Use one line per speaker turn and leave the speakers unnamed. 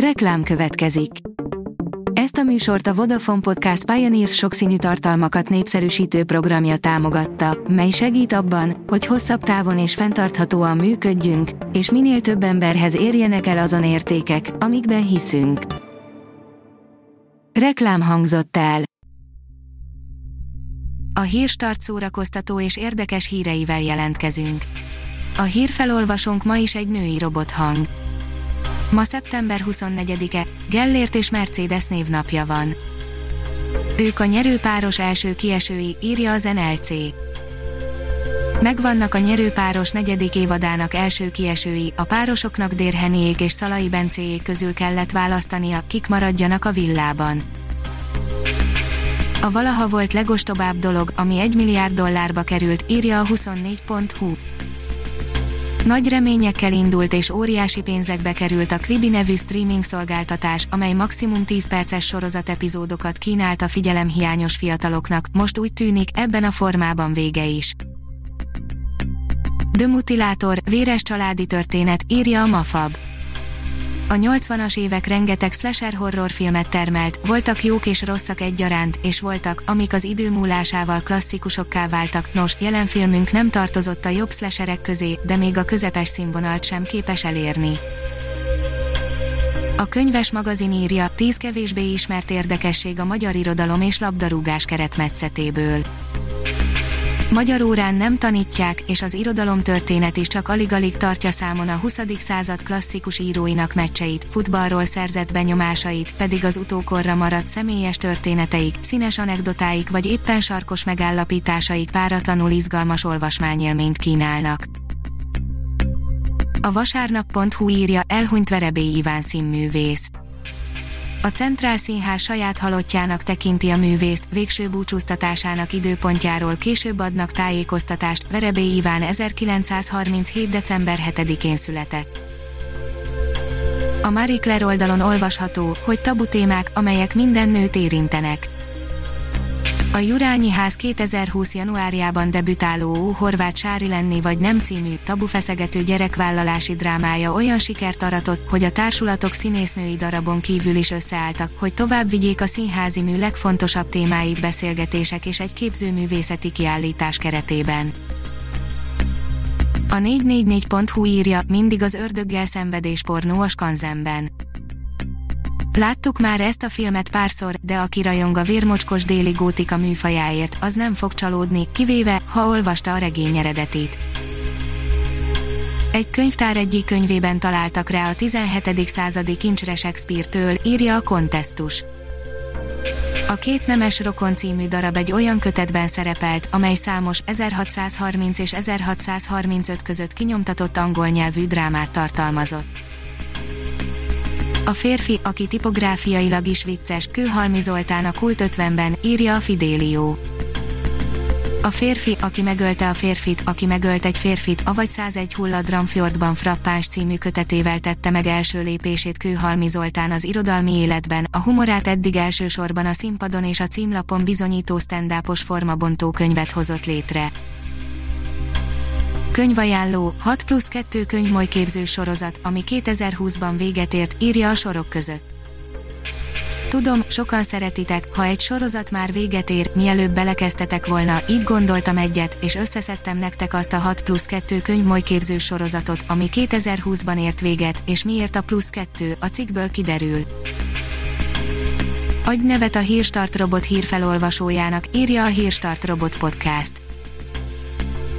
Reklám következik. Ezt a műsort a Vodafone Podcast Pioneers sokszínű tartalmakat népszerűsítő programja támogatta, mely segít abban, hogy hosszabb távon és fenntarthatóan működjünk, és minél több emberhez érjenek el azon értékek, amikben hiszünk. Reklám hangzott el. A hírstart szórakoztató és érdekes híreivel jelentkezünk. A hírfelolvasónk ma is egy női robothang. Ma szeptember 24-e, Gellért és Mercedes névnapja van. Ők a nyerőpáros első kiesői, írja az NLC. Megvannak a nyerőpáros negyedik évadának első kiesői, a párosoknak Dérheniék és Szalai Bencéjék közül kellett választania, kik maradjanak a villában. A valaha volt legostobább dolog, ami 1 milliárd dollárba került, írja a 24.hu. Nagy reményekkel indult és óriási pénzekbe került a Quibi nevű streaming szolgáltatás, amely maximum 10 perces sorozat epizódokat kínált a figyelemhiányos fiataloknak, most úgy tűnik, ebben a formában vége is. The Mutilator, véres családi történet, írja a Mafab. A 80-as évek rengeteg slasher horrorfilmet termelt, voltak jók és rosszak egyaránt, és voltak, amik az idő múlásával klasszikusokká váltak. Nos, jelen filmünk nem tartozott a jobb slasherek közé, de még a közepes színvonalt sem képes elérni. A könyves magazin írja, 10 kevésbé ismert érdekesség a magyar irodalom és labdarúgás keretmetszetéből. Magyar órán nem tanítják, és az irodalomtörténet is csak alig-alig tartja számon a 20. század klasszikus íróinak meccseit, futballról szerzett benyomásait, pedig az utókorra maradt személyes történeteik, színes anekdotáik vagy éppen sarkos megállapításaik páratlanul izgalmas olvasmányélményt kínálnak. A vasárnap.hu írja, elhunyt Verebé Iván színművész. A Centrál Színház saját halottjának tekinti a művészt, végső búcsúztatásának időpontjáról később adnak tájékoztatást, Verebé Iván 1937. december 7-én született. A Marie Claire oldalon olvasható, hogy tabu témák, amelyek minden nőt érintenek. A Jurányi Ház 2020. januárjában debütáló Ó Horváth Sári lenni vagy nem című, tabufeszegető gyerekvállalási drámája olyan sikert aratott, hogy a társulatok színésznői darabon kívül is összeálltak, hogy tovább vigyék a színházi mű legfontosabb témáit beszélgetések és egy képzőművészeti kiállítás keretében. A 444.hu írja, mindig az ördöggel szenvedés pornó a skanzenben Láttuk már ezt a filmet párszor, de aki rajong a vérmocskos déli gótika műfajáért, az nem fog csalódni, kivéve, ha olvasta a regény eredetét. Egy könyvtár egyik könyvében találtak rá a 17. századi kincsre Shakespeare-től, írja a kontesztus. A Két Nemes Rokon című darab egy olyan kötetben szerepelt, amely számos 1630 és 1635 között kinyomtatott angol nyelvű drámát tartalmazott. A férfi, aki tipográfiailag is vicces, Kőhalmi Zoltán a Kult 50-ben, írja a Fidélió. A férfi, aki megölte a férfit, aki megölt egy férfit, avagy 101 hullad Ramfjordban frappáns című kötetével tette meg első lépését Kőhalmi Zoltán az irodalmi életben, a humorát eddig elsősorban a színpadon és a címlapon bizonyító stand formabontó könyvet hozott létre. Könyvajánló, 6 plusz 2 könyvmoly sorozat, ami 2020-ban véget ért, írja a sorok között. Tudom, sokan szeretitek, ha egy sorozat már véget ér, mielőbb belekeztetek volna, így gondoltam egyet, és összeszedtem nektek azt a 6 plusz 2 könyvmoly sorozatot, ami 2020-ban ért véget, és miért a plusz 2, a cikkből kiderül. Adj nevet a Hírstart robot hírfelolvasójának, írja a Hírstart robot podcast.